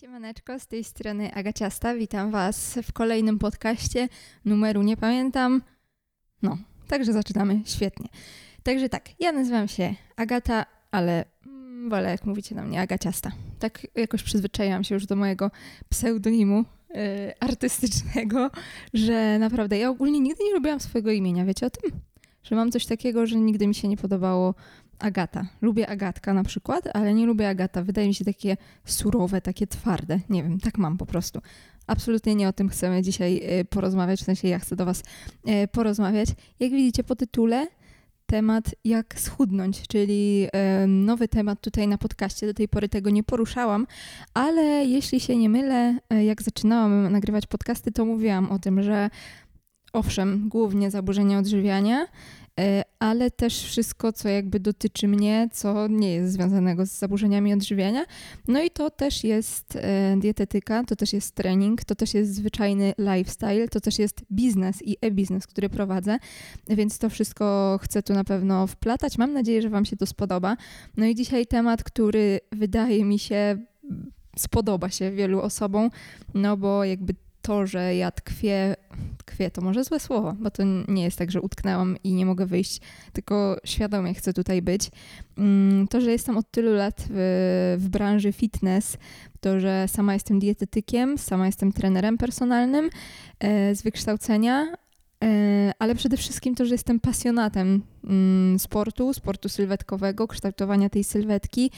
Siemaneczko, z tej strony Agaciasta. Witam Was w kolejnym podcaście. Numeru nie pamiętam. No, także zaczynamy. Świetnie. Także tak, ja nazywam się Agata, ale mm, wolę, jak mówicie na mnie, Agaciasta. Tak jakoś przyzwyczaiłam się już do mojego pseudonimu yy, artystycznego, że naprawdę ja ogólnie nigdy nie lubiłam swojego imienia. Wiecie o tym? Że mam coś takiego, że nigdy mi się nie podobało Agata. Lubię Agatka na przykład, ale nie lubię Agata. Wydaje mi się takie surowe, takie twarde. Nie wiem, tak mam po prostu. Absolutnie nie o tym chcemy dzisiaj y, porozmawiać, w sensie ja chcę do Was y, porozmawiać. Jak widzicie po tytule, temat jak schudnąć, czyli y, nowy temat tutaj na podcaście. Do tej pory tego nie poruszałam, ale jeśli się nie mylę, jak zaczynałam nagrywać podcasty, to mówiłam o tym, że owszem, głównie zaburzenia odżywiania, E, ale też wszystko, co jakby dotyczy mnie, co nie jest związanego z zaburzeniami odżywiania. No i to też jest e, dietetyka, to też jest trening, to też jest zwyczajny lifestyle, to też jest biznes i e-biznes, który prowadzę, więc to wszystko chcę tu na pewno wplatać. Mam nadzieję, że Wam się to spodoba. No i dzisiaj temat, który wydaje mi się spodoba się wielu osobom, no bo jakby to, że ja tkwię, tkwię to może złe słowo, bo to nie jest tak, że utknęłam i nie mogę wyjść, tylko świadomie chcę tutaj być. Mm, to, że jestem od tylu lat w, w branży fitness, to, że sama jestem dietetykiem, sama jestem trenerem personalnym e, z wykształcenia, ale przede wszystkim to, że jestem pasjonatem mm, sportu, sportu sylwetkowego, kształtowania tej sylwetki.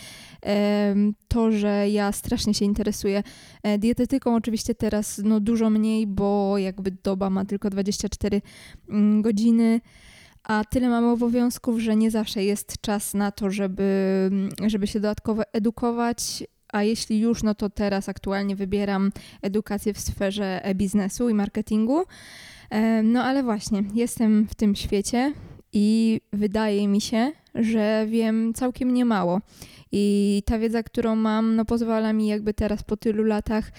E, to, że ja strasznie się interesuję e, dietetyką, oczywiście teraz no, dużo mniej, bo jakby doba ma tylko 24 mm, godziny a tyle mamy obowiązków, że nie zawsze jest czas na to, żeby, mm, żeby się dodatkowo edukować. A jeśli już, no to teraz aktualnie wybieram edukację w sferze biznesu i marketingu. No ale właśnie, jestem w tym świecie i wydaje mi się, że wiem całkiem niemało. I ta wiedza, którą mam, no pozwala mi jakby teraz po tylu latach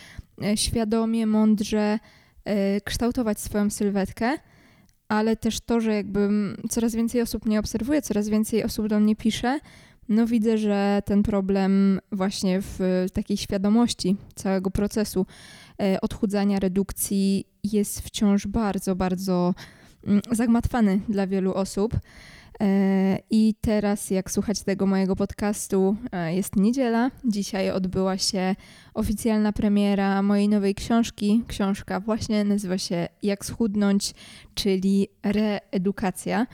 e, świadomie, mądrze e, kształtować swoją sylwetkę, ale też to, że jakby coraz więcej osób mnie obserwuje, coraz więcej osób do mnie pisze, no widzę, że ten problem właśnie w takiej świadomości całego procesu e, odchudzania, redukcji jest wciąż bardzo, bardzo mm, zagmatwany dla wielu osób. E, I teraz, jak słuchać tego mojego podcastu, e, jest niedziela. Dzisiaj odbyła się oficjalna premiera mojej nowej książki. Książka właśnie nazywa się Jak schudnąć, czyli reedukacja.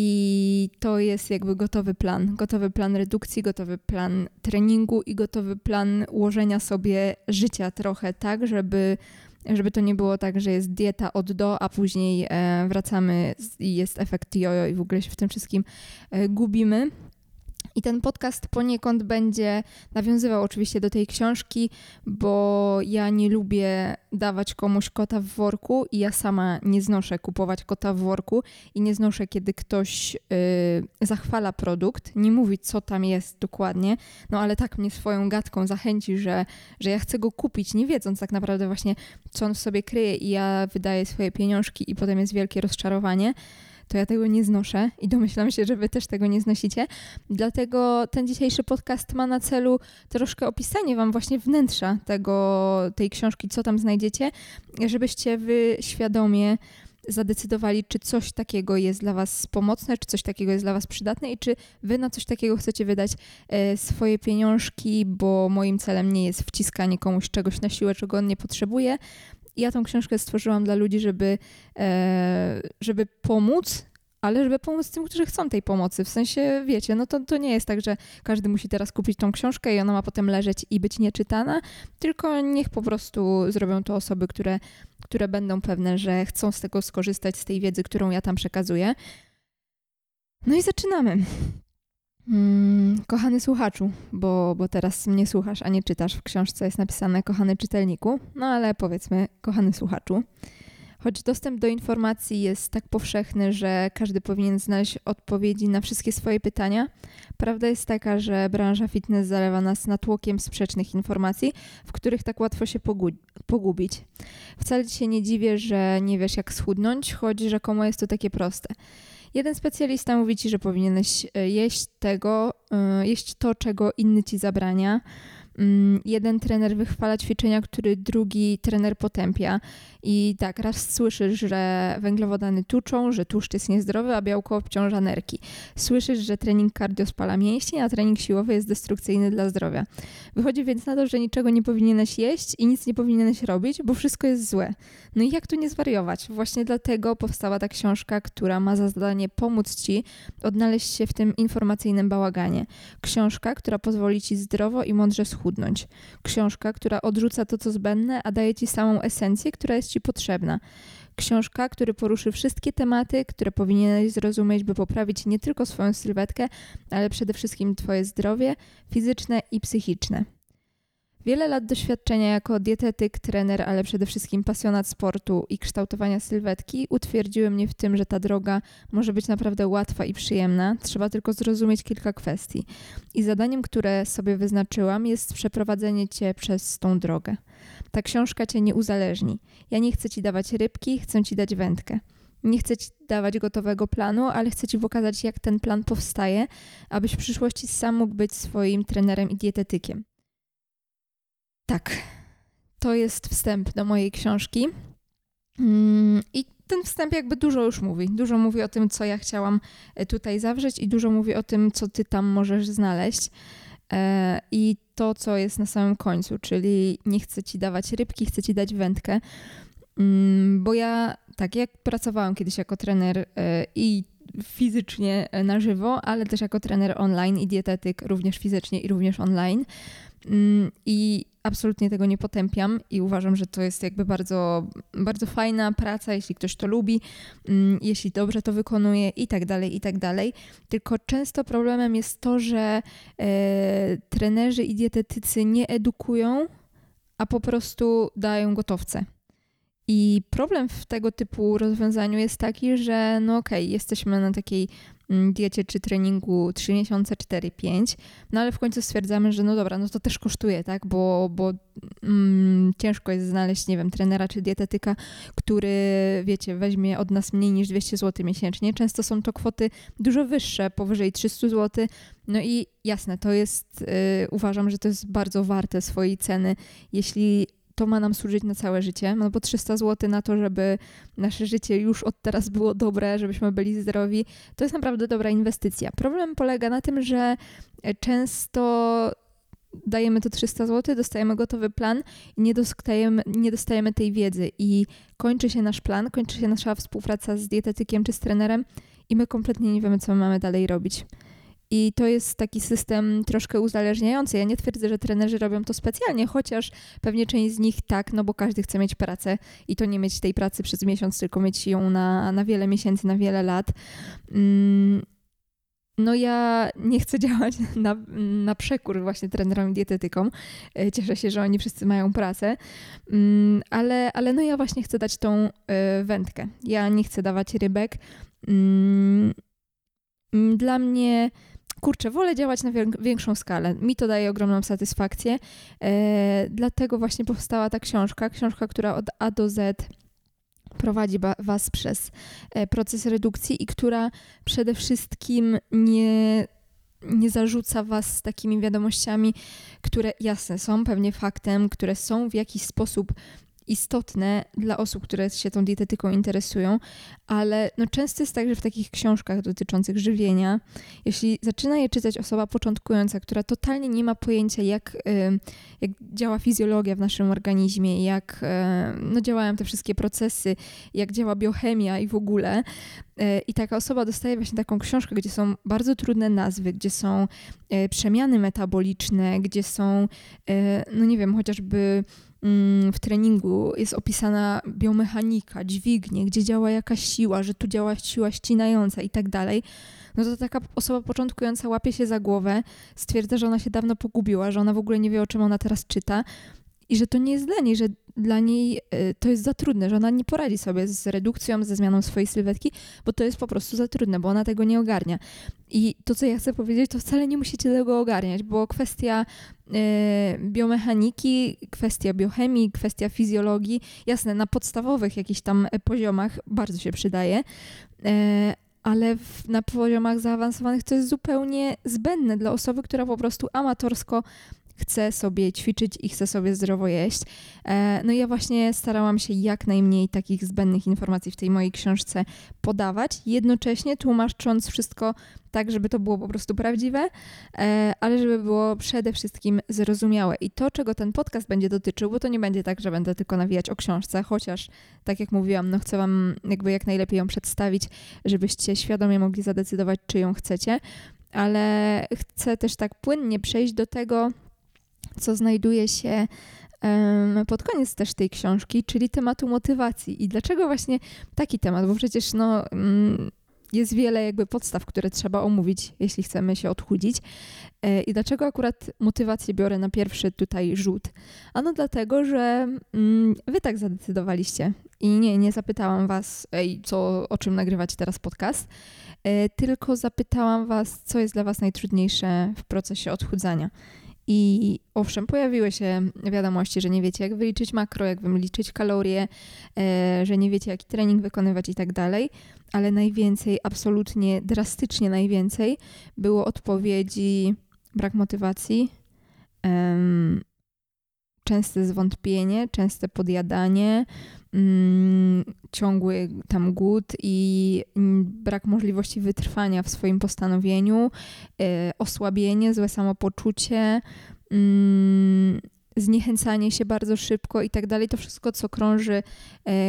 I to jest jakby gotowy plan. Gotowy plan redukcji, gotowy plan treningu i gotowy plan ułożenia sobie życia trochę tak, żeby, żeby to nie było tak, że jest dieta od do, a później e, wracamy i jest efekt jojo i w ogóle się w tym wszystkim e, gubimy. I ten podcast poniekąd będzie nawiązywał oczywiście do tej książki, bo ja nie lubię dawać komuś kota w worku i ja sama nie znoszę kupować kota w worku i nie znoszę, kiedy ktoś yy, zachwala produkt, nie mówi, co tam jest dokładnie, no ale tak mnie swoją gadką zachęci, że, że ja chcę go kupić, nie wiedząc tak naprawdę właśnie, co on w sobie kryje i ja wydaję swoje pieniążki i potem jest wielkie rozczarowanie to ja tego nie znoszę i domyślam się, że wy też tego nie znosicie. Dlatego ten dzisiejszy podcast ma na celu troszkę opisanie wam właśnie wnętrza tego, tej książki, co tam znajdziecie, żebyście wy świadomie zadecydowali, czy coś takiego jest dla Was pomocne, czy coś takiego jest dla Was przydatne i czy Wy na coś takiego chcecie wydać e, swoje pieniążki, bo moim celem nie jest wciskanie komuś czegoś na siłę, czego on nie potrzebuje, ja tą książkę stworzyłam dla ludzi, żeby, e, żeby pomóc, ale żeby pomóc tym, którzy chcą tej pomocy. W sensie, wiecie, no to, to nie jest tak, że każdy musi teraz kupić tą książkę i ona ma potem leżeć i być nieczytana, tylko niech po prostu zrobią to osoby, które, które będą pewne, że chcą z tego skorzystać, z tej wiedzy, którą ja tam przekazuję. No i zaczynamy. Mm, kochany słuchaczu, bo, bo teraz mnie słuchasz, a nie czytasz. W książce jest napisane kochany czytelniku, no ale powiedzmy kochany słuchaczu. Choć dostęp do informacji jest tak powszechny, że każdy powinien znaleźć odpowiedzi na wszystkie swoje pytania, prawda jest taka, że branża fitness zalewa nas natłokiem sprzecznych informacji, w których tak łatwo się pogubić. Wcale się nie dziwię, że nie wiesz jak schudnąć, choć rzekomo jest to takie proste. Jeden specjalista mówi ci, że powinieneś e, jeść tego, e, jeść to, czego inny ci zabrania. Mm, jeden trener wychwala ćwiczenia, który drugi trener potępia. I tak, raz słyszysz, że węglowodany tuczą, że tłuszcz jest niezdrowy, a białko obciąża nerki. Słyszysz, że trening cardio spala mięśnie, a trening siłowy jest destrukcyjny dla zdrowia. Wychodzi więc na to, że niczego nie powinieneś jeść i nic nie powinieneś robić, bo wszystko jest złe. No i jak tu nie zwariować? Właśnie dlatego powstała ta książka, która ma za zadanie pomóc Ci odnaleźć się w tym informacyjnym bałaganie. Książka, która pozwoli Ci zdrowo i mądrze schudnąć. Książka, która odrzuca to, co zbędne, a daje Ci samą esencję, która jest Ci potrzebna. Książka, który poruszy wszystkie tematy, które powinieneś zrozumieć, by poprawić nie tylko swoją sylwetkę, ale przede wszystkim Twoje zdrowie fizyczne i psychiczne. Wiele lat doświadczenia jako dietetyk, trener, ale przede wszystkim pasjonat sportu i kształtowania sylwetki utwierdziły mnie w tym, że ta droga może być naprawdę łatwa i przyjemna. Trzeba tylko zrozumieć kilka kwestii. I zadaniem, które sobie wyznaczyłam, jest przeprowadzenie cię przez tą drogę. Ta książka cię nie uzależni. Ja nie chcę ci dawać rybki, chcę ci dać wędkę. Nie chcę ci dawać gotowego planu, ale chcę ci pokazać, jak ten plan powstaje, abyś w przyszłości sam mógł być swoim trenerem i dietetykiem. Tak, to jest wstęp do mojej książki. Mm, I ten wstęp jakby dużo już mówi. Dużo mówi o tym, co ja chciałam e, tutaj zawrzeć, i dużo mówi o tym, co ty tam możesz znaleźć. E, I to, co jest na samym końcu, czyli nie chcę ci dawać rybki, chcę ci dać wędkę. Mm, bo ja, tak, jak pracowałam kiedyś jako trener e, i fizycznie na żywo, ale też jako trener online i dietetyk również fizycznie i również online. Mm, I absolutnie tego nie potępiam i uważam, że to jest jakby bardzo, bardzo fajna praca, jeśli ktoś to lubi, mm, jeśli dobrze to wykonuje i tak dalej, i tak dalej. Tylko często problemem jest to, że e, trenerzy i dietetycy nie edukują, a po prostu dają gotowce. I problem w tego typu rozwiązaniu jest taki, że no okej, okay, jesteśmy na takiej diecie czy treningu 3 miesiące, 4-5, no ale w końcu stwierdzamy, że no dobra, no to też kosztuje, tak, bo, bo mm, ciężko jest znaleźć, nie wiem, trenera czy dietetyka, który, wiecie, weźmie od nas mniej niż 200 zł miesięcznie. Często są to kwoty dużo wyższe, powyżej 300 zł, no i jasne, to jest, yy, uważam, że to jest bardzo warte swojej ceny, jeśli to ma nam służyć na całe życie, no bo 300 zł na to, żeby nasze życie już od teraz było dobre, żebyśmy byli zdrowi, to jest naprawdę dobra inwestycja. Problem polega na tym, że często dajemy to 300 zł, dostajemy gotowy plan i nie dostajemy, nie dostajemy tej wiedzy i kończy się nasz plan, kończy się nasza współpraca z dietetykiem czy z trenerem i my kompletnie nie wiemy, co mamy dalej robić. I to jest taki system troszkę uzależniający. Ja nie twierdzę, że trenerzy robią to specjalnie, chociaż pewnie część z nich tak, no bo każdy chce mieć pracę i to nie mieć tej pracy przez miesiąc, tylko mieć ją na, na wiele miesięcy, na wiele lat. Mm, no ja nie chcę działać na, na przekór właśnie trenerom i dietetykom. E, cieszę się, że oni wszyscy mają pracę, mm, ale, ale no ja właśnie chcę dać tą e, wędkę. Ja nie chcę dawać rybek. Mm, dla mnie kurczę, wolę działać na większą skalę. Mi to daje ogromną satysfakcję. E, dlatego właśnie powstała ta książka, książka, która od A do Z prowadzi Was przez e, proces redukcji i która przede wszystkim nie nie zarzuca was takimi wiadomościami, które jasne są pewnie faktem, które są w jakiś sposób istotne dla osób, które się tą dietetyką interesują, ale no często jest tak, że w takich książkach dotyczących żywienia, jeśli zaczyna je czytać osoba początkująca, która totalnie nie ma pojęcia, jak, jak działa fizjologia w naszym organizmie, jak no, działają te wszystkie procesy, jak działa biochemia i w ogóle, e, i taka osoba dostaje właśnie taką książkę, gdzie są bardzo trudne nazwy, gdzie są e, przemiany metaboliczne, gdzie są, e, no nie wiem, chociażby w treningu jest opisana biomechanika, dźwignie, gdzie działa jakaś siła, że tu działa siła ścinająca i tak dalej, no to taka osoba początkująca łapie się za głowę, stwierdza, że ona się dawno pogubiła, że ona w ogóle nie wie, o czym ona teraz czyta i że to nie jest dla niej, że dla niej y, to jest za trudne, że ona nie poradzi sobie z redukcją, ze zmianą swojej sylwetki, bo to jest po prostu za trudne, bo ona tego nie ogarnia. I to, co ja chcę powiedzieć, to wcale nie musicie tego ogarniać, bo kwestia y, biomechaniki, kwestia biochemii, kwestia fizjologii, jasne, na podstawowych jakichś tam poziomach bardzo się przydaje, y, ale w, na poziomach zaawansowanych to jest zupełnie zbędne dla osoby, która po prostu amatorsko chce sobie ćwiczyć i chce sobie zdrowo jeść. E, no ja właśnie starałam się jak najmniej takich zbędnych informacji w tej mojej książce podawać, jednocześnie tłumacząc wszystko tak, żeby to było po prostu prawdziwe, e, ale żeby było przede wszystkim zrozumiałe. I to, czego ten podcast będzie dotyczył, bo to nie będzie tak, że będę tylko nawijać o książce, chociaż, tak jak mówiłam, no chcę Wam jakby jak najlepiej ją przedstawić, żebyście świadomie mogli zadecydować, czy ją chcecie, ale chcę też tak płynnie przejść do tego, co znajduje się pod koniec też tej książki, czyli tematu motywacji. I dlaczego właśnie taki temat? Bo przecież no, mm, jest wiele jakby podstaw, które trzeba omówić, jeśli chcemy się odchudzić. E, I dlaczego akurat motywację biorę na pierwszy tutaj rzut? Ano dlatego, że mm, wy tak zadecydowaliście. I nie, nie zapytałam was, ej, co, o czym nagrywać teraz podcast, e, tylko zapytałam was, co jest dla was najtrudniejsze w procesie odchudzania. I owszem, pojawiły się wiadomości, że nie wiecie, jak wyliczyć makro, jak wyliczyć kalorie, e, że nie wiecie, jaki trening wykonywać i tak dalej, ale najwięcej, absolutnie drastycznie najwięcej było odpowiedzi brak motywacji, częste zwątpienie, częste podjadanie, mm, ciągły tam głód i mm, brak możliwości wytrwania w swoim postanowieniu, y, osłabienie, złe samopoczucie, y, zniechęcanie się bardzo szybko i tak dalej. To wszystko, co krąży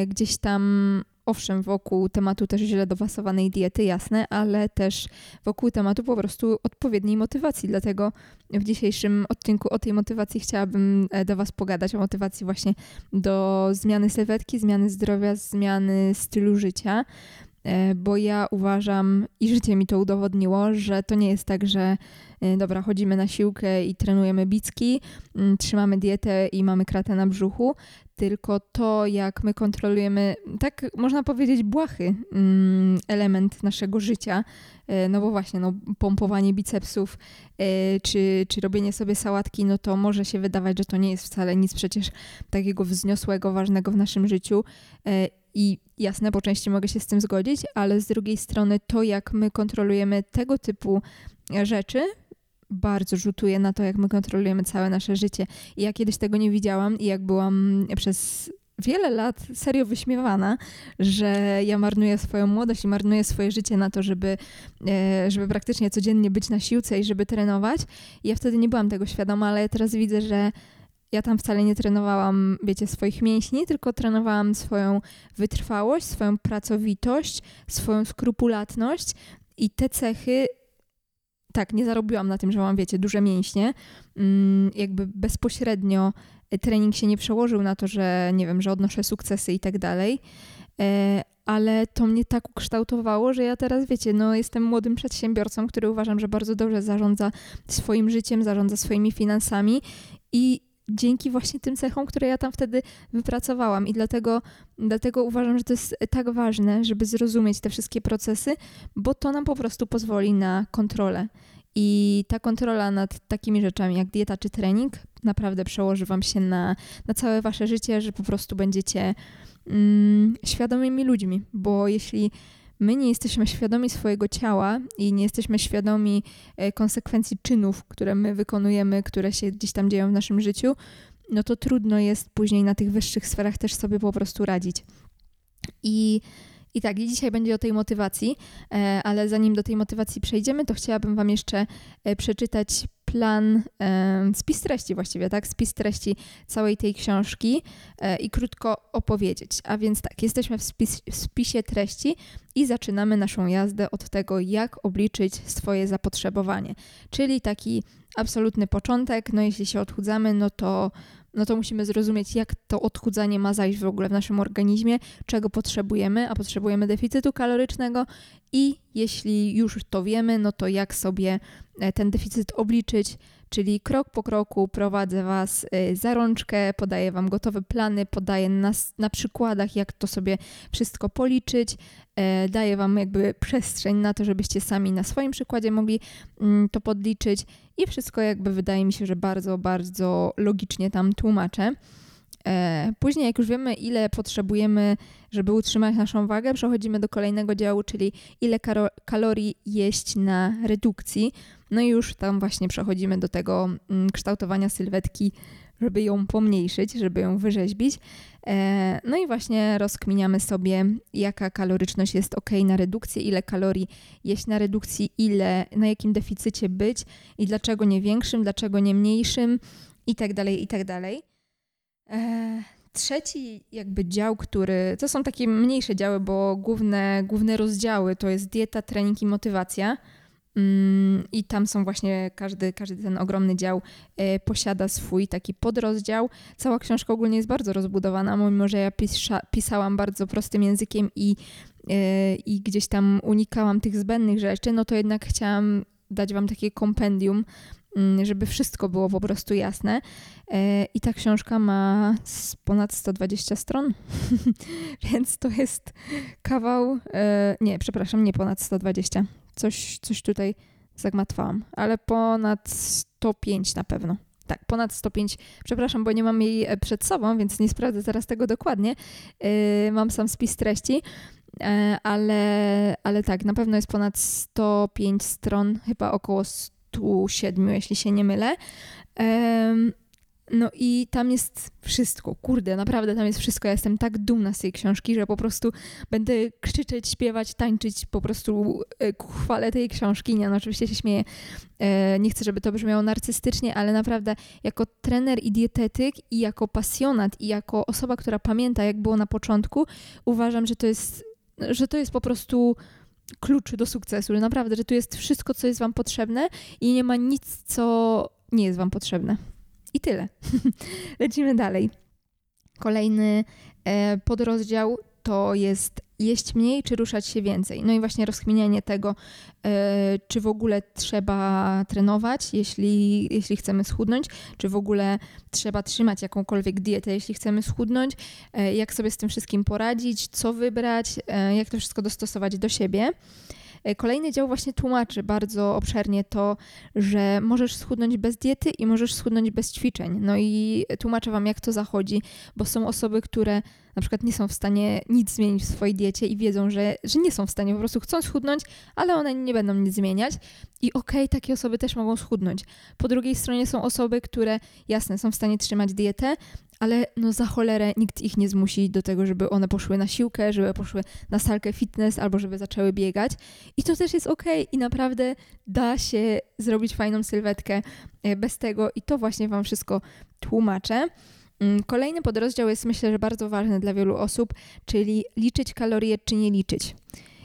y, gdzieś tam owszem, wokół tematu też źle dopasowanej diety, jasne, ale też wokół tematu po prostu odpowiedniej motywacji. Dlatego w dzisiejszym odcinku o tej motywacji chciałabym e, do Was pogadać, o motywacji właśnie do zmiany sylwetki, zmiany zdrowia, zmiany stylu życia. E, bo ja uważam i życie mi to udowodniło, że to nie jest tak, że e, dobra, chodzimy na siłkę i trenujemy bicki, mm, trzymamy dietę i mamy kratę na brzuchu, tylko to, jak my kontrolujemy, tak można powiedzieć, błahy mm, element naszego życia, e, no bo właśnie, no, pompowanie bicepsów czy, czy robienie sobie sałatki, no to może się wydawać, że to nie jest wcale nic przecież takiego wzniosłego, ważnego w naszym życiu i jasne, po części mogę się z tym zgodzić, ale z drugiej strony to, jak my kontrolujemy tego typu rzeczy, bardzo rzutuje na to, jak my kontrolujemy całe nasze życie. I ja kiedyś tego nie widziałam i jak byłam przez wiele lat serio wyśmiewana, że ja marnuję swoją młodość i marnuję swoje życie na to, żeby, e, żeby praktycznie codziennie być na siłce i żeby trenować. I ja wtedy nie byłam tego świadoma, ale ja teraz widzę, że ja tam wcale nie trenowałam, wiecie, swoich mięśni, tylko trenowałam swoją wytrwałość, swoją pracowitość, swoją skrupulatność i te cechy tak, nie zarobiłam na tym, że mam, wiecie, duże mięśnie. Mm, jakby bezpośrednio trening się nie przełożył na to, że nie wiem, że odnoszę sukcesy i tak dalej. E, ale to mnie tak ukształtowało, że ja teraz, wiecie, no jestem młodym przedsiębiorcą, który uważam, że bardzo dobrze zarządza swoim życiem, zarządza swoimi finansami i dzięki właśnie tym cechom, które ja tam wtedy wypracowałam. I dlatego, dlatego uważam, że to jest tak ważne, żeby zrozumieć te wszystkie procesy, bo to nam po prostu pozwoli na kontrolę. I ta kontrola nad takimi rzeczami jak dieta czy trening naprawdę przełoży Wam się na, na całe Wasze życie, że po prostu będziecie mm, świadomymi ludźmi, bo jeśli my nie jesteśmy świadomi swojego ciała i nie jesteśmy świadomi e, konsekwencji czynów, które my wykonujemy, które się gdzieś tam dzieją w naszym życiu, no to trudno jest później na tych wyższych sferach też sobie po prostu radzić. I i tak, i dzisiaj będzie o tej motywacji, e, ale zanim do tej motywacji przejdziemy, to chciałabym Wam jeszcze e, przeczytać plan, spis treści właściwie, tak? Spis treści całej tej książki e, i krótko opowiedzieć. A więc tak, jesteśmy w, spis, w spisie treści i zaczynamy naszą jazdę od tego, jak obliczyć swoje zapotrzebowanie. Czyli taki absolutny początek, no jeśli się odchudzamy, no to no to musimy zrozumieć, jak to odchudzanie ma zajść w ogóle w naszym organizmie, czego potrzebujemy, a potrzebujemy deficytu kalorycznego i jeśli już to wiemy, no to jak sobie e, ten deficyt obliczyć, czyli krok po kroku prowadzę Was e, za rączkę, podaję Wam gotowe plany, podaję na, na przykładach, jak to sobie wszystko policzyć, e, daję Wam jakby przestrzeń na to, żebyście sami na swoim przykładzie mogli mm, to podliczyć i wszystko jakby wydaje mi się, że bardzo, bardzo logicznie tam tłumaczę. E, później, jak już wiemy, ile potrzebujemy, żeby utrzymać naszą wagę, przechodzimy do kolejnego działu, czyli ile kalorii jeść na redukcji. No i już tam właśnie przechodzimy do tego mm, kształtowania sylwetki, żeby ją pomniejszyć, żeby ją wyrzeźbić. E, no i właśnie rozkminiamy sobie, jaka kaloryczność jest ok na redukcję, ile kalorii jeść na redukcji, ile, na jakim deficycie być i dlaczego nie większym, dlaczego nie mniejszym i tak dalej, i tak dalej. E, trzeci jakby dział, który, to są takie mniejsze działy, bo główne, główne rozdziały to jest dieta, trening i motywacja. Mm, I tam są właśnie, każdy, każdy ten ogromny dział e, posiada swój taki podrozdział. Cała książka ogólnie jest bardzo rozbudowana, mimo że ja pisa, pisałam bardzo prostym językiem i, e, i gdzieś tam unikałam tych zbędnych rzeczy, no to jednak chciałam dać wam takie kompendium, żeby wszystko było po prostu jasne. E, I ta książka ma ponad 120 stron, więc to jest kawał, nie, przepraszam, nie ponad 120 Coś, coś tutaj zagmatwałam, ale ponad 105 na pewno. Tak, ponad 105. Przepraszam, bo nie mam jej e, przed sobą, więc nie sprawdzę zaraz tego dokładnie. Mam sam spis treści, ale, ale tak, na pewno jest ponad 105 stron, chyba około 107, jeśli się nie mylę. No i tam jest wszystko, kurde, naprawdę tam jest wszystko. Ja jestem tak dumna z tej książki, że po prostu będę krzyczeć, śpiewać, tańczyć, po prostu e, chwalę tej książki. Nie, no oczywiście się śmieję. E, nie chcę, żeby to brzmiało narcystycznie, ale naprawdę jako trener i dietetyk i jako pasjonat i jako osoba, która pamięta, jak było na początku, uważam, że to jest, że to jest po prostu klucz do sukcesu, że naprawdę, że tu jest wszystko, co jest wam potrzebne i nie ma nic, co nie jest wam potrzebne. I tyle. Lecimy dalej. Kolejny e, podrozdział to jest jeść mniej czy ruszać się więcej. No i właśnie rozkminianie tego, e, czy w ogóle trzeba trenować, jeśli, jeśli chcemy schudnąć, czy w ogóle trzeba trzymać jakąkolwiek dietę, jeśli chcemy schudnąć, e, jak sobie z tym wszystkim poradzić, co wybrać, jak to wszystko dostosować do siebie. E, kolejny dział właśnie tłumaczy bardzo obszernie to, że możesz schudnąć bez diety i możesz schudnąć bez ćwiczeń. No i tłumaczę Wam, jak to zachodzi, bo są osoby, które na przykład nie są w stanie nic zmienić w swojej diecie i wiedzą, że, że nie są w stanie, po prostu chcą schudnąć, ale one nie będą nic zmieniać. I okej, okay, takie osoby też mogą schudnąć. Po drugiej stronie są osoby, które jasne, są w stanie trzymać dietę, ale no za cholerę nikt ich nie zmusi do tego, żeby one poszły na siłkę, żeby poszły na salkę fitness albo żeby zaczęły biegać. I to też jest ok i naprawdę da się zrobić fajną sylwetkę e, bez tego i to właśnie Wam wszystko tłumaczę. Mm, kolejny podrozdział jest myślę, że bardzo ważny dla wielu osób, czyli liczyć kalorie czy nie liczyć.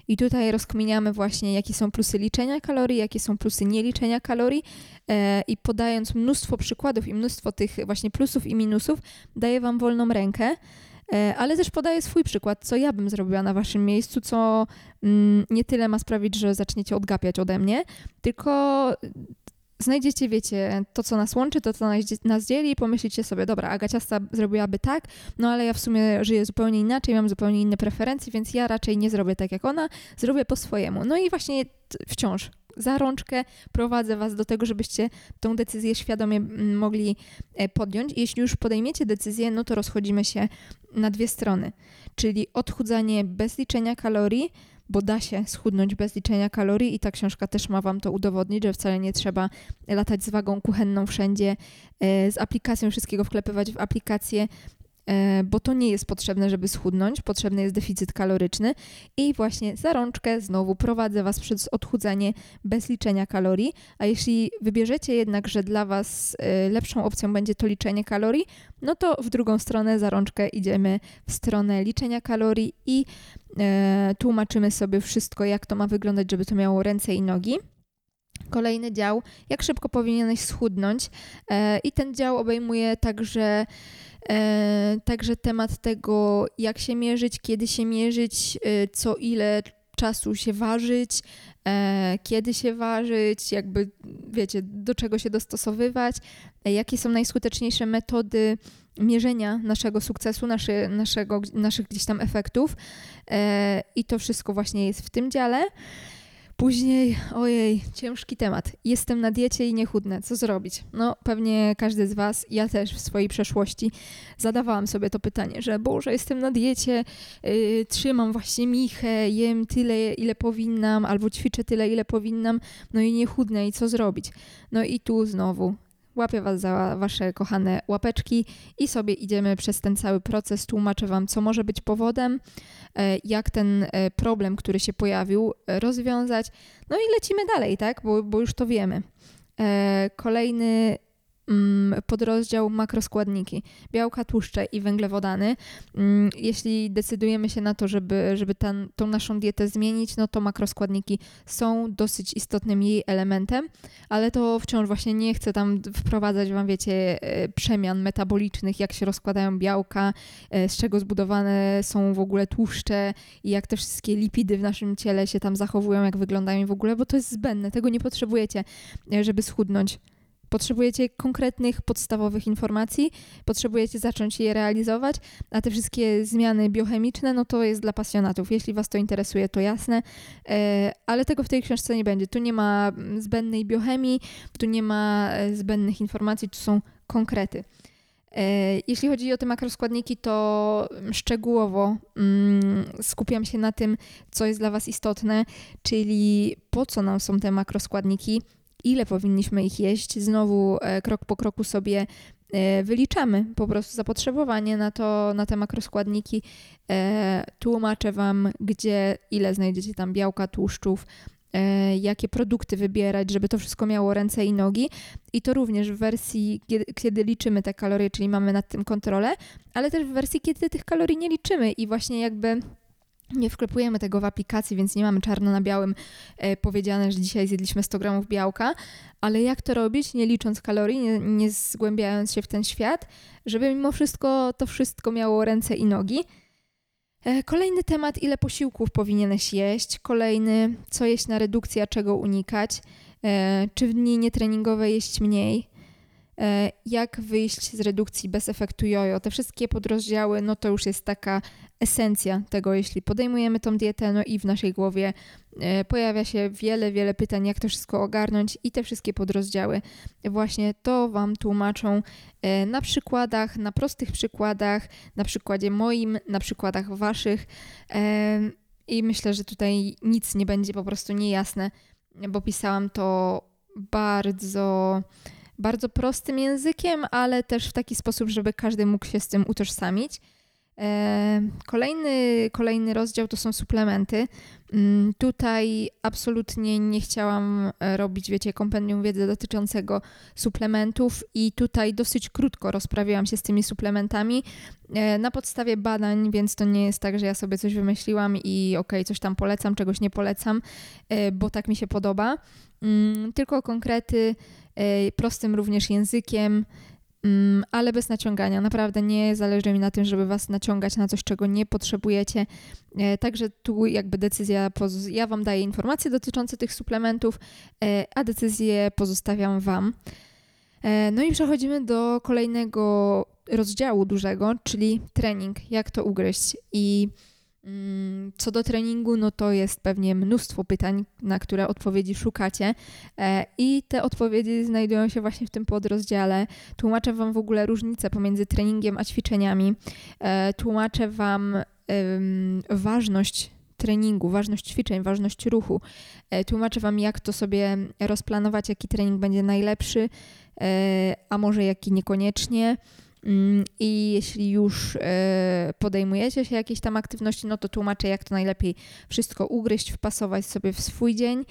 I tutaj rozkminiamy właśnie, jakie są plusy liczenia kalorii, jakie są plusy nieliczenia kalorii e, i podając mnóstwo przykładów i mnóstwo tych właśnie plusów i minusów, daję Wam wolną rękę. E, ale też podaję swój przykład, co ja bym zrobiła na waszym miejscu, co mm, nie tyle ma sprawić, że zaczniecie odgapiać ode mnie, tylko znajdziecie, wiecie, to, co nas łączy, to, co nas dzieli i pomyślicie sobie, dobra, Agaciasta zrobiłaby tak, no ale ja w sumie żyję zupełnie inaczej, mam zupełnie inne preferencje, więc ja raczej nie zrobię tak jak ona, zrobię po swojemu. No i właśnie wciąż za rączkę prowadzę Was do tego, żebyście tą decyzję świadomie mogli e, podjąć. Jeśli już podejmiecie decyzję, no to rozchodzimy się na dwie strony, czyli odchudzanie bez liczenia kalorii, bo da się schudnąć bez liczenia kalorii i ta książka też ma Wam to udowodnić, że wcale nie trzeba latać z wagą kuchenną wszędzie, e, z aplikacją wszystkiego wklepywać w aplikację, bo to nie jest potrzebne, żeby schudnąć, potrzebny jest deficyt kaloryczny i właśnie za rączkę znowu prowadzę Was przez odchudzanie bez liczenia kalorii, a jeśli wybierzecie jednak, że dla Was e, lepszą opcją będzie to liczenie kalorii, no to w drugą stronę za rączkę idziemy w stronę liczenia kalorii i e, tłumaczymy sobie wszystko, jak to ma wyglądać, żeby to miało ręce i nogi. Kolejny dział, jak szybko powinieneś schudnąć. E, I ten dział obejmuje także, e, także temat tego, jak się mierzyć, kiedy się mierzyć, e, co ile czasu się ważyć, e, kiedy się ważyć, jakby wiecie, do czego się dostosowywać, e, jakie są najskuteczniejsze metody mierzenia naszego sukcesu, naszy, naszego, naszych gdzieś tam efektów. E, I to wszystko właśnie jest w tym dziale. Później, ojej, ciężki temat. Jestem na diecie i nie chudnę. Co zrobić? No, pewnie każdy z Was, ja też w swojej przeszłości zadawałam sobie to pytanie, że Boże, jestem na diecie, yy, trzymam właśnie michę, jem tyle, ile powinnam, albo ćwiczę tyle, ile powinnam, no i nie chudnę i co zrobić? No i tu znowu Łapię Was za Wasze kochane łapeczki i sobie idziemy przez ten cały proces. Tłumaczę Wam, co może być powodem, e, jak ten e, problem, który się pojawił, e, rozwiązać. No i lecimy dalej, tak? Bo, bo już to wiemy. Kolejny podrozdział makroskładniki, białka, tłuszcze i węglewodany. Mm, jeśli decydujemy się na to, żeby, żeby ten, tą naszą dietę zmienić, no to makroskładniki są dosyć istotnym jej elementem, ale to wciąż właśnie nie chcę tam wprowadzać Wam, wiecie, e, przemian metabolicznych, jak się rozkładają białka, e, z czego zbudowane są w ogóle tłuszcze i jak te wszystkie lipidy w naszym ciele się tam zachowują, jak wyglądają w ogóle, bo to jest zbędne, tego nie potrzebujecie, e, żeby schudnąć. Potrzebujecie konkretnych, podstawowych informacji, potrzebujecie zacząć je realizować, a te wszystkie zmiany biochemiczne, no to jest dla pasjonatów. Jeśli Was to interesuje, to jasne, e, ale tego w tej książce nie będzie. Tu nie ma mm, zbędnej biochemii, tu nie ma e, zbędnych informacji, tu są konkrety. E, jeśli chodzi o te makroskładniki, to szczegółowo mm, skupiam się na tym, co jest dla Was istotne, czyli po co nam są te makroskładniki, ile powinniśmy ich jeść. Znowu e, krok po kroku sobie e, wyliczamy po prostu zapotrzebowanie na to, na te makroskładniki. E, tłumaczę Wam, gdzie, ile znajdziecie tam białka, tłuszczów, jakie produkty wybierać, żeby to wszystko miało ręce i nogi. I to również w wersji, kiedy, kiedy, liczymy te kalorie, czyli mamy nad tym kontrolę, ale też w wersji, kiedy tych kalorii nie liczymy i właśnie jakby nie wklepujemy tego w aplikacji, więc nie mamy czarno na białym e, powiedziane, że dzisiaj zjedliśmy 100 gramów białka, ale jak to robić, nie licząc kalorii, nie, nie zgłębiając się w ten świat, żeby mimo wszystko to wszystko miało ręce i nogi. E, kolejny temat, ile posiłków powinieneś jeść. Kolejny, co jeść na redukcję, a czego unikać. E, czy w dni nietreningowe jeść mniej. E, jak wyjść z redukcji bez efektu jojo. Te wszystkie podrozdziały, no to już jest taka esencja tego, jeśli podejmujemy tą dietę, no i w naszej głowie e, pojawia się wiele, wiele pytań, jak to wszystko ogarnąć i te wszystkie podrozdziały. Właśnie to Wam tłumaczą e, na przykładach, na prostych przykładach, na przykładzie moim, na przykładach Waszych. I myślę, że tutaj nic nie będzie po prostu niejasne, bo pisałam to bardzo bardzo prostym językiem, ale też w taki sposób, żeby każdy mógł się z tym utożsamić. E, kolejny, kolejny rozdział to są suplementy. Mm, tutaj absolutnie nie chciałam e, robić, wiecie, kompendium wiedzy dotyczącego suplementów i tutaj dosyć krótko rozprawiłam się z tymi suplementami e, na podstawie badań, więc to nie jest tak, że ja sobie coś wymyśliłam i okej, okay, coś tam polecam, czegoś nie polecam, bo tak mi się podoba. Mm, tylko konkrety prostym również językiem, mm, ale bez naciągania. Naprawdę nie zależy mi na tym, żeby was naciągać na coś, czego nie potrzebujecie. E, także tu jakby decyzja, ja wam daję informacje dotyczące tych suplementów, e, a decyzję pozostawiam wam. No i przechodzimy do kolejnego rozdziału dużego, czyli trening, jak to ugryźć. I co do treningu, no to jest pewnie mnóstwo pytań, na które odpowiedzi szukacie, e, i te odpowiedzi znajdują się właśnie w tym podrozdziale. Tłumaczę Wam w ogóle różnicę pomiędzy treningiem a ćwiczeniami. E, tłumaczę Wam ważność treningu, ważność ćwiczeń, ważność ruchu. E, tłumaczę Wam, jak to sobie rozplanować, jaki trening będzie najlepszy, a może jaki niekoniecznie. Mm, I jeśli już e, podejmujecie się jakiejś tam aktywności, no to tłumaczę, jak to najlepiej wszystko ugryźć, wpasować sobie w swój dzień.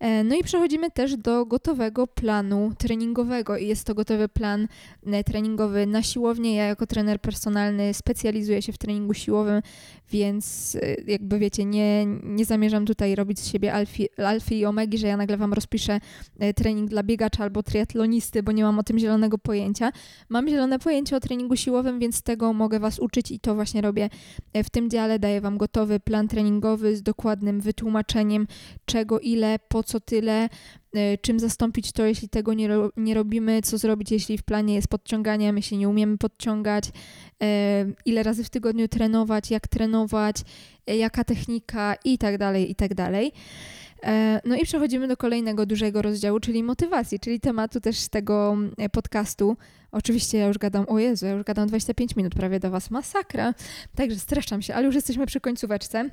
E, no i przechodzimy też do gotowego planu treningowego i jest to gotowy plan e, treningowy na siłownię. Ja jako trener personalny specjalizuję się w treningu siłowym, więc e, jakby wiecie, nie, nie zamierzam tutaj robić z siebie alfy, i omegi, że ja nagle Wam rozpiszę trening dla biegacza albo triatlonisty, bo nie mam o tym zielonego pojęcia. Mam zielone pojęcie o treningu siłowym, więc tego mogę Was uczyć i to właśnie robię w tym dziale. Daję Wam gotowy plan treningowy z dokładnym wytłumaczeniem czego, ile, po co tyle, e, czym zastąpić to, jeśli tego nie, ro nie robimy, co zrobić, jeśli w planie jest podciąganie, my się nie umiemy podciągać, e, ile razy w tygodniu trenować, jak trenować, e, jaka technika i tak dalej, i tak dalej. E, no i przechodzimy do kolejnego dużego rozdziału, czyli motywacji, czyli tematu też tego podcastu. Oczywiście ja już gadam, o Jezu, ja już gadam 25 minut prawie do Was, masakra. Także streszczam się, ale już jesteśmy przy końcóweczce.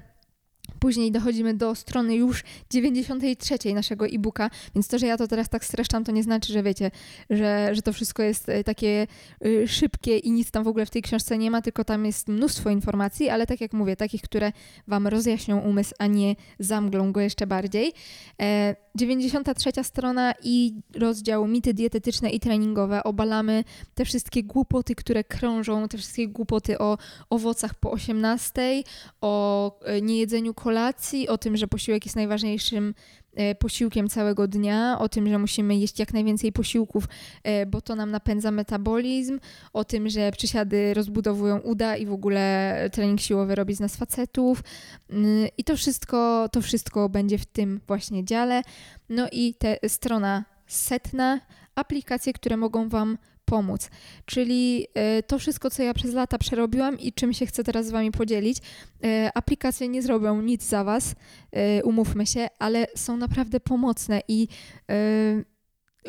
Później dochodzimy do strony już 93 naszego e-booka, więc to, że ja to teraz tak streszczam, to nie znaczy, że wiecie, że, że to wszystko jest e, takie y, szybkie i nic tam w ogóle w tej książce nie ma, tylko tam jest mnóstwo informacji, ale tak jak mówię, takich, które Wam rozjaśnią umysł, a nie zamglą go jeszcze bardziej. E, 93 strona i rozdział mity dietetyczne i treningowe. Obalamy te wszystkie głupoty, które krążą, te wszystkie głupoty o owocach po 18, o e, niejedzeniu kolacji, o tym, że posiłek jest najważniejszym e, posiłkiem całego dnia, o tym, że musimy jeść jak najwięcej posiłków, e, bo to nam napędza metabolizm, o tym, że przysiady rozbudowują uda i w ogóle trening siłowy robi z nas facetów. Mm, I to wszystko, to wszystko będzie w tym właśnie dziale. No i te strona setna, aplikacje, które mogą Wam pomóc. Czyli e, to wszystko, co ja przez lata przerobiłam i czym się chcę teraz z Wami podzielić. E, aplikacje nie zrobią nic za Was, e, umówmy się, ale są naprawdę pomocne i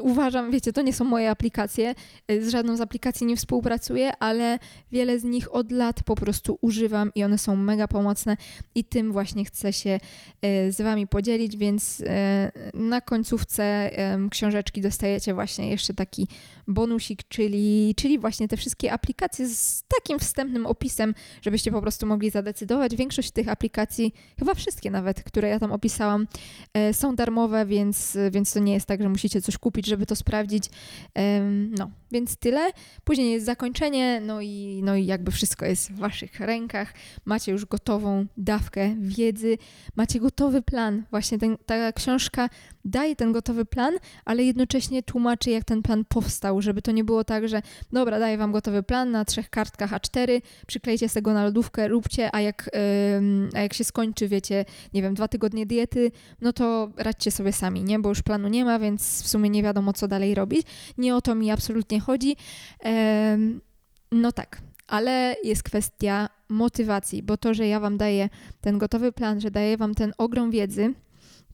uważam, wiecie, to nie są moje aplikacje, z żadną z aplikacji nie współpracuję, ale wiele z nich od lat po prostu używam i one są mega pomocne i tym właśnie chcę się z Wami podzielić, więc na końcówce książeczki dostajecie właśnie jeszcze taki bonusik, czyli, czyli właśnie te wszystkie aplikacje z takim wstępnym opisem, żebyście po prostu mogli zadecydować. Większość tych aplikacji, chyba wszystkie nawet, które ja tam opisałam, są darmowe, więc, więc to nie jest tak, że musicie coś kupić, żeby to sprawdzić. No, więc tyle. Później jest zakończenie, no i, no i jakby wszystko jest w waszych rękach. Macie już gotową dawkę wiedzy, macie gotowy plan. Właśnie ten, ta książka daje ten gotowy plan, ale jednocześnie tłumaczy, jak ten plan powstał, żeby to nie było tak, że dobra, daję wam gotowy plan na trzech kartkach A4, przyklejcie z tego na lodówkę, róbcie, a jak, yy, a jak się skończy, wiecie, nie wiem, dwa tygodnie diety, no to radźcie sobie sami, nie? Bo już planu nie ma, więc w sumie nie wiadomo, co dalej robić. Nie o to mi absolutnie chodzi. No tak, ale jest kwestia motywacji, bo to, że ja Wam daję ten gotowy plan, że daję Wam ten ogrom wiedzy,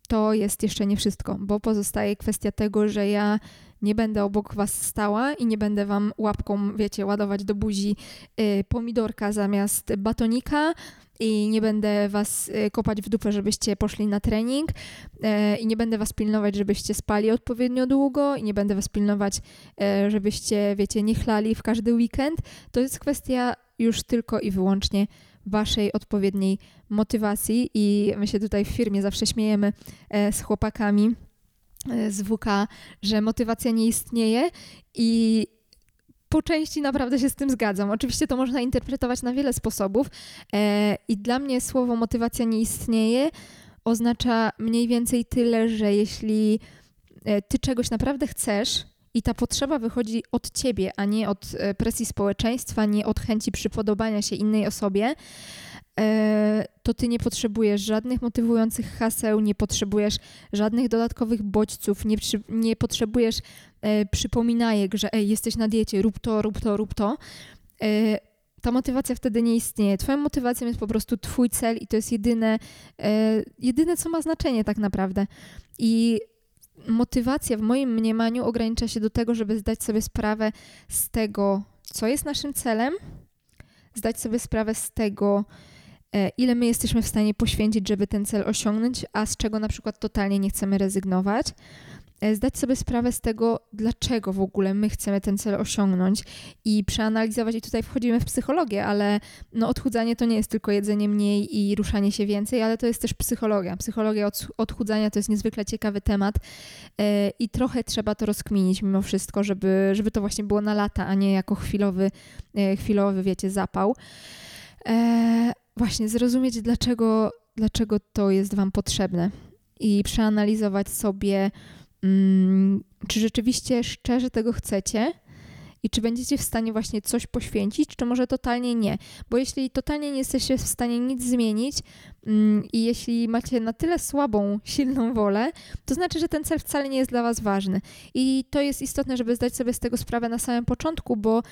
to jest jeszcze nie wszystko, bo pozostaje kwestia tego, że ja nie będę obok was stała i nie będę wam łapką, wiecie, ładować do buzi y, pomidorka zamiast batonika i nie będę was y, kopać w dupę, żebyście poszli na trening y, i nie będę was pilnować, żebyście spali odpowiednio długo i nie będę was pilnować, y, żebyście, wiecie, nie chlali w każdy weekend. To jest kwestia już tylko i wyłącznie waszej odpowiedniej motywacji i my się tutaj w firmie zawsze śmiejemy z chłopakami z WK, że motywacja nie istnieje i po części naprawdę się z tym zgadzam. Oczywiście to można interpretować na wiele sposobów e, i dla mnie słowo motywacja nie istnieje oznacza mniej więcej tyle, że jeśli ty czegoś naprawdę chcesz, i ta potrzeba wychodzi od ciebie, a nie od e, presji społeczeństwa, nie od chęci przypodobania się innej osobie, e, to ty nie potrzebujesz żadnych motywujących haseł, nie potrzebujesz żadnych dodatkowych bodźców, nie, nie potrzebujesz e, przypominajek, że ej, jesteś na diecie, rób to, rób to, rób to. Ta motywacja wtedy nie istnieje. Twoją motywacją jest po prostu twój cel i to jest jedyne, jedyne co ma znaczenie tak naprawdę. I motywacja w moim mniemaniu ogranicza się do tego, żeby zdać sobie sprawę z tego, co jest naszym celem, zdać sobie sprawę z tego, e, ile my jesteśmy w stanie poświęcić, żeby ten cel osiągnąć, a z czego na przykład totalnie nie chcemy rezygnować. E, zdać sobie sprawę z tego, dlaczego w ogóle my chcemy ten cel osiągnąć i przeanalizować. I tutaj wchodzimy w psychologię, ale no, odchudzanie to nie jest tylko jedzenie mniej i ruszanie się więcej, ale to jest też psychologia. Psychologia od, odchudzania to jest niezwykle ciekawy temat e, i trochę trzeba to rozkminić mimo wszystko, żeby, żeby to właśnie było na lata, a nie jako chwilowy, e, chwilowy wiecie, zapał. Właśnie zrozumieć, dlaczego, dlaczego to jest Wam potrzebne i przeanalizować sobie, Mm, czy rzeczywiście szczerze tego chcecie i czy będziecie w stanie właśnie coś poświęcić, czy może totalnie nie. Bo jeśli totalnie nie jesteście w stanie nic zmienić mm, i jeśli macie na tyle słabą, silną wolę, to znaczy, że ten cel wcale nie jest dla Was ważny. I to jest istotne, żeby zdać sobie z tego sprawę na samym początku, bo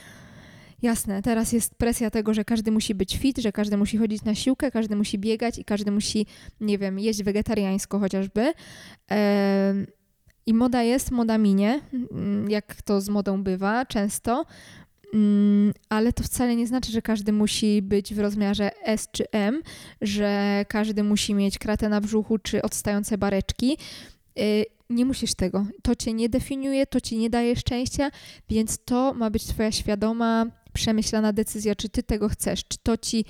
Jasne, teraz jest presja tego, że każdy musi być fit, że każdy musi chodzić na siłkę, każdy musi biegać i każdy musi, nie wiem, jeść wegetariańsko chociażby. I moda jest, moda minie, mm, jak to z modą bywa często, mm, ale to wcale nie znaczy, że każdy musi być w rozmiarze S czy M, że każdy musi mieć kratę na brzuchu czy odstające bareczki. Y, nie musisz tego. To cię nie definiuje, to ci nie daje szczęścia, więc to ma być twoja świadoma, przemyślana decyzja, czy ty tego chcesz, czy to ci,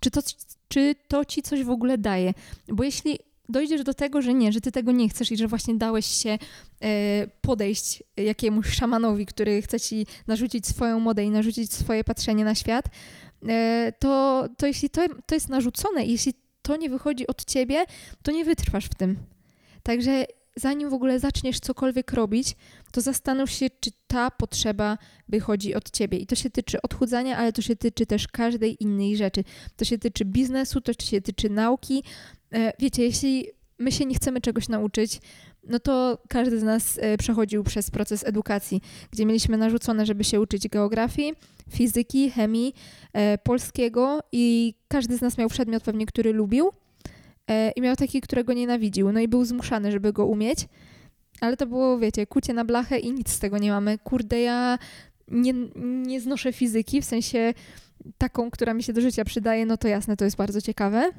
czy to, czy to ci coś w ogóle daje. Bo jeśli dojdziesz do tego, że nie, że ty tego nie chcesz i że właśnie dałeś się e, podejść jakiemuś szamanowi, który chce ci narzucić swoją modę i narzucić swoje patrzenie na świat, e, to, to jeśli to, to jest narzucone jeśli to nie wychodzi od ciebie, to nie wytrwasz w tym. Także zanim w ogóle zaczniesz cokolwiek robić, to zastanów się, czy ta potrzeba wychodzi od ciebie. I to się tyczy odchudzania, ale to się tyczy też każdej innej rzeczy. To się tyczy biznesu, to się tyczy nauki. E, wiecie, jeśli my się nie chcemy czegoś nauczyć, no to każdy z nas e, przechodził przez proces edukacji, gdzie mieliśmy narzucone, żeby się uczyć geografii, fizyki, chemii, e, polskiego i każdy z nas miał przedmiot pewnie, który lubił i miał taki, którego nienawidził. No i był zmuszany, żeby go umieć. Ale to było, wiecie, kucie na blachę i nic z tego nie mamy. Kurde, ja nie, nie znoszę fizyki, w sensie taką, która mi się do życia przydaje, no to jasne, to jest bardzo ciekawe.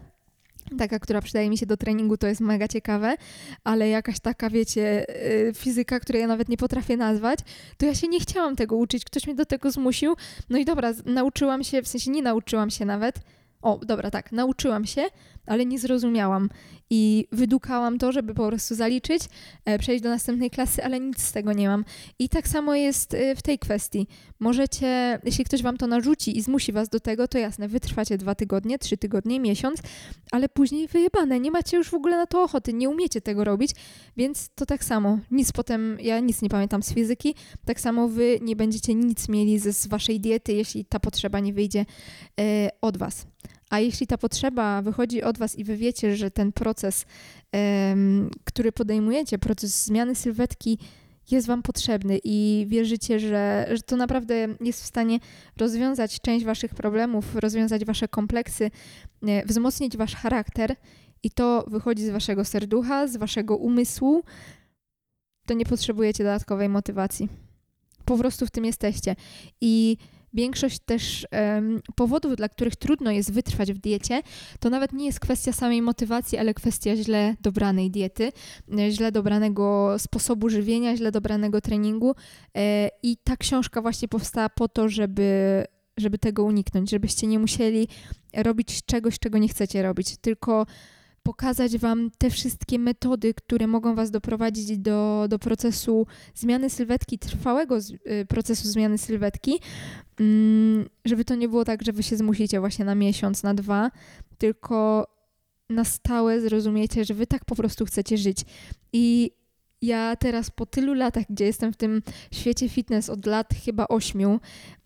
Taka, która przydaje mi się do treningu, to jest mega ciekawe, ale jakaś taka, wiecie, y, fizyka, której ja nawet nie potrafię nazwać, to ja się nie chciałam tego uczyć, ktoś mnie do tego zmusił. No i dobra, nauczyłam się, w sensie nie nauczyłam się nawet, o, dobra, tak, nauczyłam się, ale nie zrozumiałam i wydukałam to, żeby po prostu zaliczyć, e, przejść do następnej klasy, ale nic z tego nie mam. I tak samo jest e, w tej kwestii. Możecie, jeśli ktoś wam to narzuci i zmusi was do tego, to jasne, wytrwacie dwa tygodnie, trzy tygodnie, miesiąc, ale później wyjebane, nie macie już w ogóle na to ochoty, nie umiecie tego robić, więc to tak samo. Nic potem, ja nic nie pamiętam z fizyki, tak samo wy nie będziecie nic mieli ze, z waszej diety, jeśli ta potrzeba nie wyjdzie e, od was. A jeśli ta potrzeba wychodzi od Was i Wy wiecie, że ten proces, um, który podejmujecie, proces zmiany sylwetki, jest Wam potrzebny i wierzycie, że, że to naprawdę jest w stanie rozwiązać część Waszych problemów, rozwiązać Wasze kompleksy, e, wzmocnić Wasz charakter i to wychodzi z Waszego serducha, z Waszego umysłu, to nie potrzebujecie dodatkowej motywacji. Po prostu w tym jesteście. I większość też um, powodów, dla których trudno jest wytrwać w diecie, to nawet nie jest kwestia samej motywacji, ale kwestia źle dobranej diety, e, źle dobranego sposobu żywienia, źle dobranego treningu. E, I ta książka właśnie powstała po to, żeby żeby tego uniknąć, żebyście nie musieli robić czegoś, czego nie chcecie robić, tylko pokazać Wam te wszystkie metody, które mogą Was doprowadzić do, do procesu zmiany sylwetki, trwałego y, procesu zmiany sylwetki, mm, żeby to nie było tak, że Wy się zmusicie właśnie na miesiąc, na dwa, tylko na stałe zrozumiecie, że Wy tak po prostu chcecie żyć. I ja teraz po tylu latach, gdzie jestem w tym świecie fitness od lat chyba ośmiu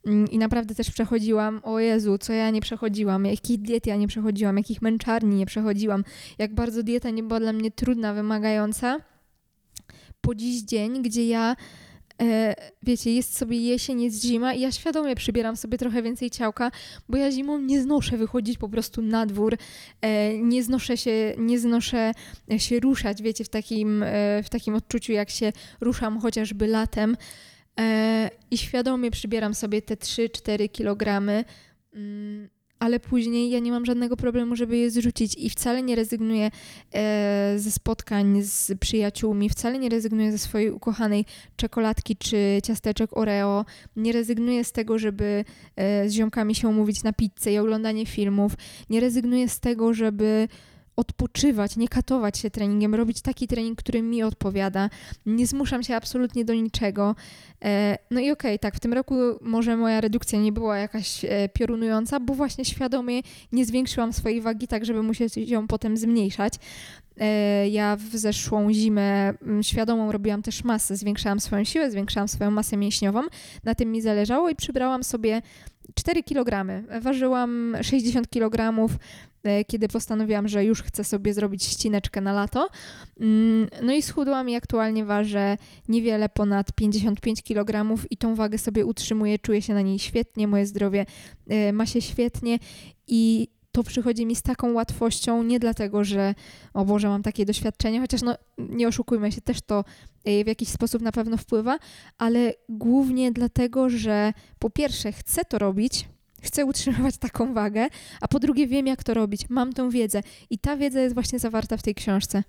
mm, i naprawdę też przechodziłam, o Jezu, co ja nie przechodziłam, jakich diet ja nie przechodziłam, jakich męczarni nie przechodziłam, jak bardzo dieta nie była dla mnie trudna, wymagająca. Po dziś dzień, gdzie ja wiecie, jest sobie jesień, jest zima i ja świadomie przybieram sobie trochę więcej ciałka, bo ja zimą nie znoszę wychodzić po prostu na dwór, e, nie znoszę się, nie znoszę się ruszać, wiecie, w takim, e, w takim odczuciu, jak się ruszam chociażby latem e, i świadomie przybieram sobie te 3-4 kilogramy. Ale później ja nie mam żadnego problemu, żeby je zrzucić i wcale nie rezygnuję e, ze spotkań z przyjaciółmi, wcale nie rezygnuję ze swojej ukochanej czekoladki czy ciasteczek Oreo, nie rezygnuję z tego, żeby e, z ziomkami się umówić na pizzę i oglądanie filmów, nie rezygnuję z tego, żeby odpoczywać, nie katować się treningiem, robić taki trening, który mi odpowiada. Nie zmuszam się absolutnie do niczego. E, no i okej, okay, tak, w tym roku może moja redukcja nie była jakaś e, piorunująca, bo właśnie świadomie nie zwiększyłam swojej wagi tak, żeby musieć ją potem zmniejszać. E, ja w zeszłą zimę mm, świadomą robiłam też masę, zwiększałam swoją siłę, zwiększałam swoją masę mięśniową. Na tym mi zależało i przybrałam sobie 4 kg. Ważyłam 60 kg, kiedy postanowiłam, że już chcę sobie zrobić ścineczkę na lato. Mm, no i schudłam i aktualnie ważę niewiele ponad 55 kg i tą wagę sobie utrzymuję, czuję się na niej świetnie, moje zdrowie e, ma się świetnie i to przychodzi mi z taką łatwością, nie dlatego, że o Boże, mam takie doświadczenie, chociaż no, nie oszukujmy się, też to e, w jakiś sposób na pewno wpływa, ale głównie dlatego, że po pierwsze chcę to robić, chcę utrzymywać taką wagę, a po drugie wiem, jak to robić, mam tą wiedzę i ta wiedza jest właśnie zawarta w tej książce.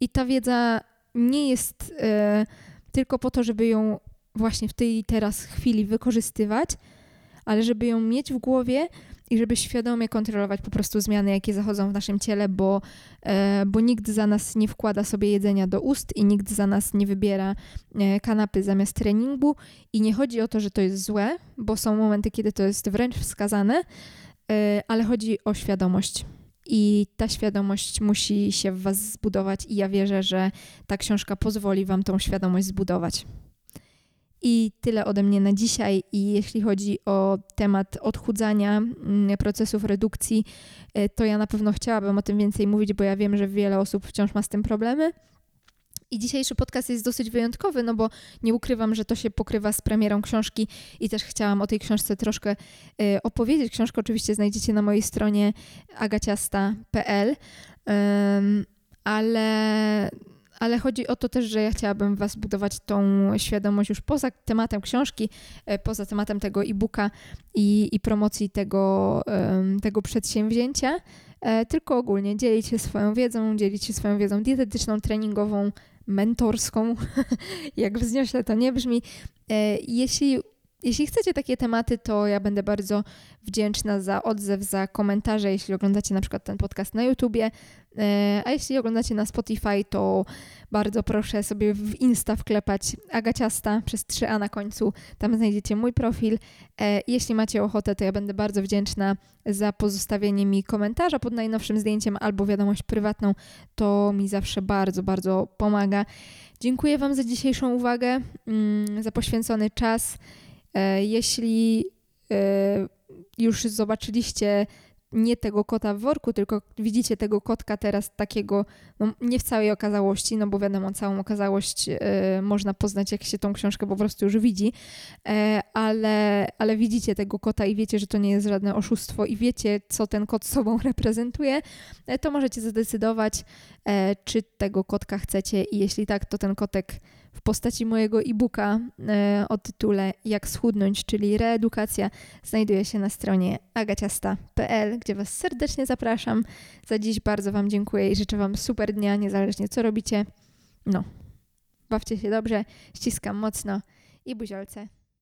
I ta wiedza nie jest e, tylko po to, żeby ją właśnie w tej teraz chwili wykorzystywać, ale żeby ją mieć w głowie i żeby świadomie kontrolować po prostu zmiany, jakie zachodzą w naszym ciele, bo, e, bo nikt za nas nie wkłada sobie jedzenia do ust i nikt za nas nie wybiera e, kanapy zamiast treningu. I nie chodzi o to, że to jest złe, bo są momenty, kiedy to jest wręcz wskazane, e, ale chodzi o świadomość. I ta świadomość musi się w Was zbudować, i ja wierzę, że ta książka pozwoli Wam tą świadomość zbudować. I tyle ode mnie na dzisiaj. I jeśli chodzi o temat odchudzania, mm, procesów redukcji, e, to ja na pewno chciałabym o tym więcej mówić, bo ja wiem, że wiele osób wciąż ma z tym problemy. I dzisiejszy podcast jest dosyć wyjątkowy, no bo nie ukrywam, że to się pokrywa z premierą książki i też chciałam o tej książce troszkę e, opowiedzieć. Książkę oczywiście znajdziecie na mojej stronie agaciasta.pl, ale ale chodzi o to też, że ja chciałabym Was budować tą świadomość już poza tematem książki, e, poza tematem tego e-booka i, i promocji tego, tego przedsięwzięcia, e, tylko ogólnie dzielić się swoją wiedzą, dzielić się swoją wiedzą dietetyczną, treningową, mentorską, jak wzniośle to nie brzmi. E, jeśli jeśli chcecie takie tematy, to ja będę bardzo wdzięczna za odzew, za komentarze, jeśli oglądacie na przykład ten podcast na YouTubie, e, a jeśli oglądacie na Spotify, to bardzo proszę sobie w Insta wklepać Agaciasta przez 3A na końcu, tam znajdziecie mój profil. E, jeśli macie ochotę, to ja będę bardzo wdzięczna za pozostawienie mi komentarza pod najnowszym zdjęciem albo wiadomość prywatną, to mi zawsze bardzo, bardzo pomaga. Dziękuję Wam za dzisiejszą uwagę, mm, za poświęcony czas. E, jeśli e, już zobaczyliście nie tego kota w worku, tylko widzicie tego kotka teraz takiego, no nie w całej okazałości, no bo wiadomo, całą okazałość y, można poznać, jak się tą książkę po prostu już widzi, e, ale, ale widzicie tego kota i wiecie, że to nie jest żadne oszustwo i wiecie, co ten kot sobą reprezentuje, e, to możecie zadecydować, e, czy tego kotka chcecie i jeśli tak, to ten kotek w postaci mojego e-booka e, o tytule Jak schudnąć, czyli reedukacja, znajduje się na stronie agaciasta.pl, gdzie Was serdecznie zapraszam. Za dziś bardzo Wam dziękuję i życzę Wam super dnia, niezależnie co robicie. No, bawcie się dobrze, ściskam mocno i buziolce.